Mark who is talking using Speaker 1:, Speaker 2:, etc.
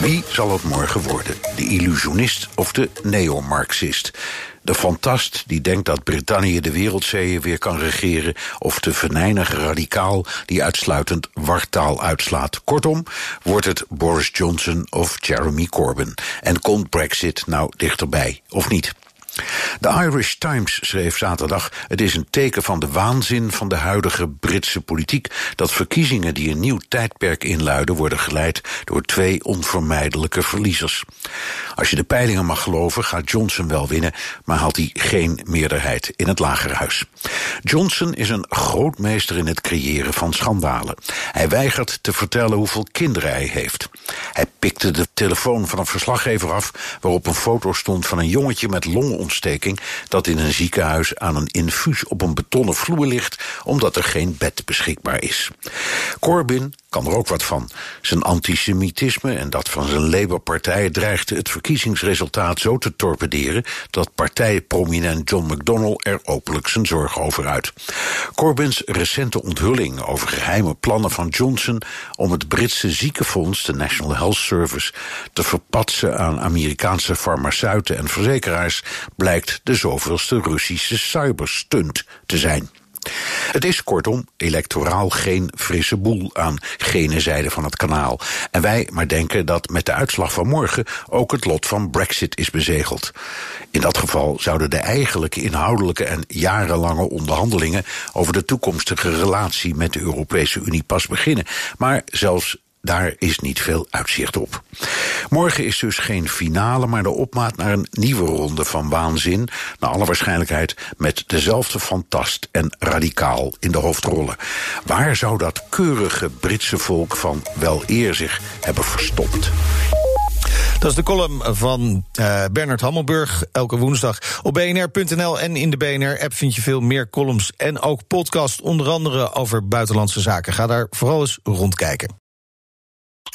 Speaker 1: Wie zal het morgen worden? De illusionist of de neomarxist? De fantast die denkt dat Brittannië de wereldzeeën weer kan regeren... of de venijnige radicaal die uitsluitend wartaal uitslaat. Kortom, wordt het Boris Johnson of Jeremy Corbyn? En komt Brexit nou dichterbij, of niet? De Irish Times schreef zaterdag: Het is een teken van de waanzin van de huidige Britse politiek dat verkiezingen die een nieuw tijdperk inluiden worden geleid door twee onvermijdelijke verliezers. Als je de peilingen mag geloven, gaat Johnson wel winnen, maar haalt hij geen meerderheid in het lagerhuis. Johnson is een grootmeester in het creëren van schandalen. Hij weigert te vertellen hoeveel kinderen hij heeft. Hij pikte de telefoon van een verslaggever af waarop een foto stond van een jongetje met longontsteking dat in een ziekenhuis aan een infuus op een betonnen vloer ligt omdat er geen bed beschikbaar is. Corbyn kan er ook wat van. Zijn antisemitisme en dat van zijn Labour-partij dreigde het verkiezingsresultaat zo te torpederen dat partijprominent John McDonnell er openlijk zijn zorgen over uit. Corbyns recente onthulling over geheime plannen van Johnson om het Britse ziekenfonds, de National Health Service, te verpatsen aan Amerikaanse farmaceuten en verzekeraars blijkt de zoveelste Russische cyberstunt te zijn. Het is kortom electoraal geen frisse boel aan gene zijde van het kanaal. En wij maar denken dat met de uitslag van morgen ook het lot van Brexit is bezegeld. In dat geval zouden de eigenlijke inhoudelijke en jarenlange onderhandelingen over de toekomstige relatie met de Europese Unie pas beginnen. Maar zelfs daar is niet veel uitzicht op. Morgen is dus geen finale, maar de opmaat naar een nieuwe ronde van waanzin. Naar alle waarschijnlijkheid met dezelfde fantast en radicaal in de hoofdrollen. Waar zou dat keurige Britse volk van wel eer zich hebben verstopt?
Speaker 2: Dat is de column van uh, Bernard Hammelburg. Elke woensdag op bnr.nl en in de BNR-app vind je veel meer columns en ook podcast, onder andere over buitenlandse zaken. Ga daar vooral eens rondkijken.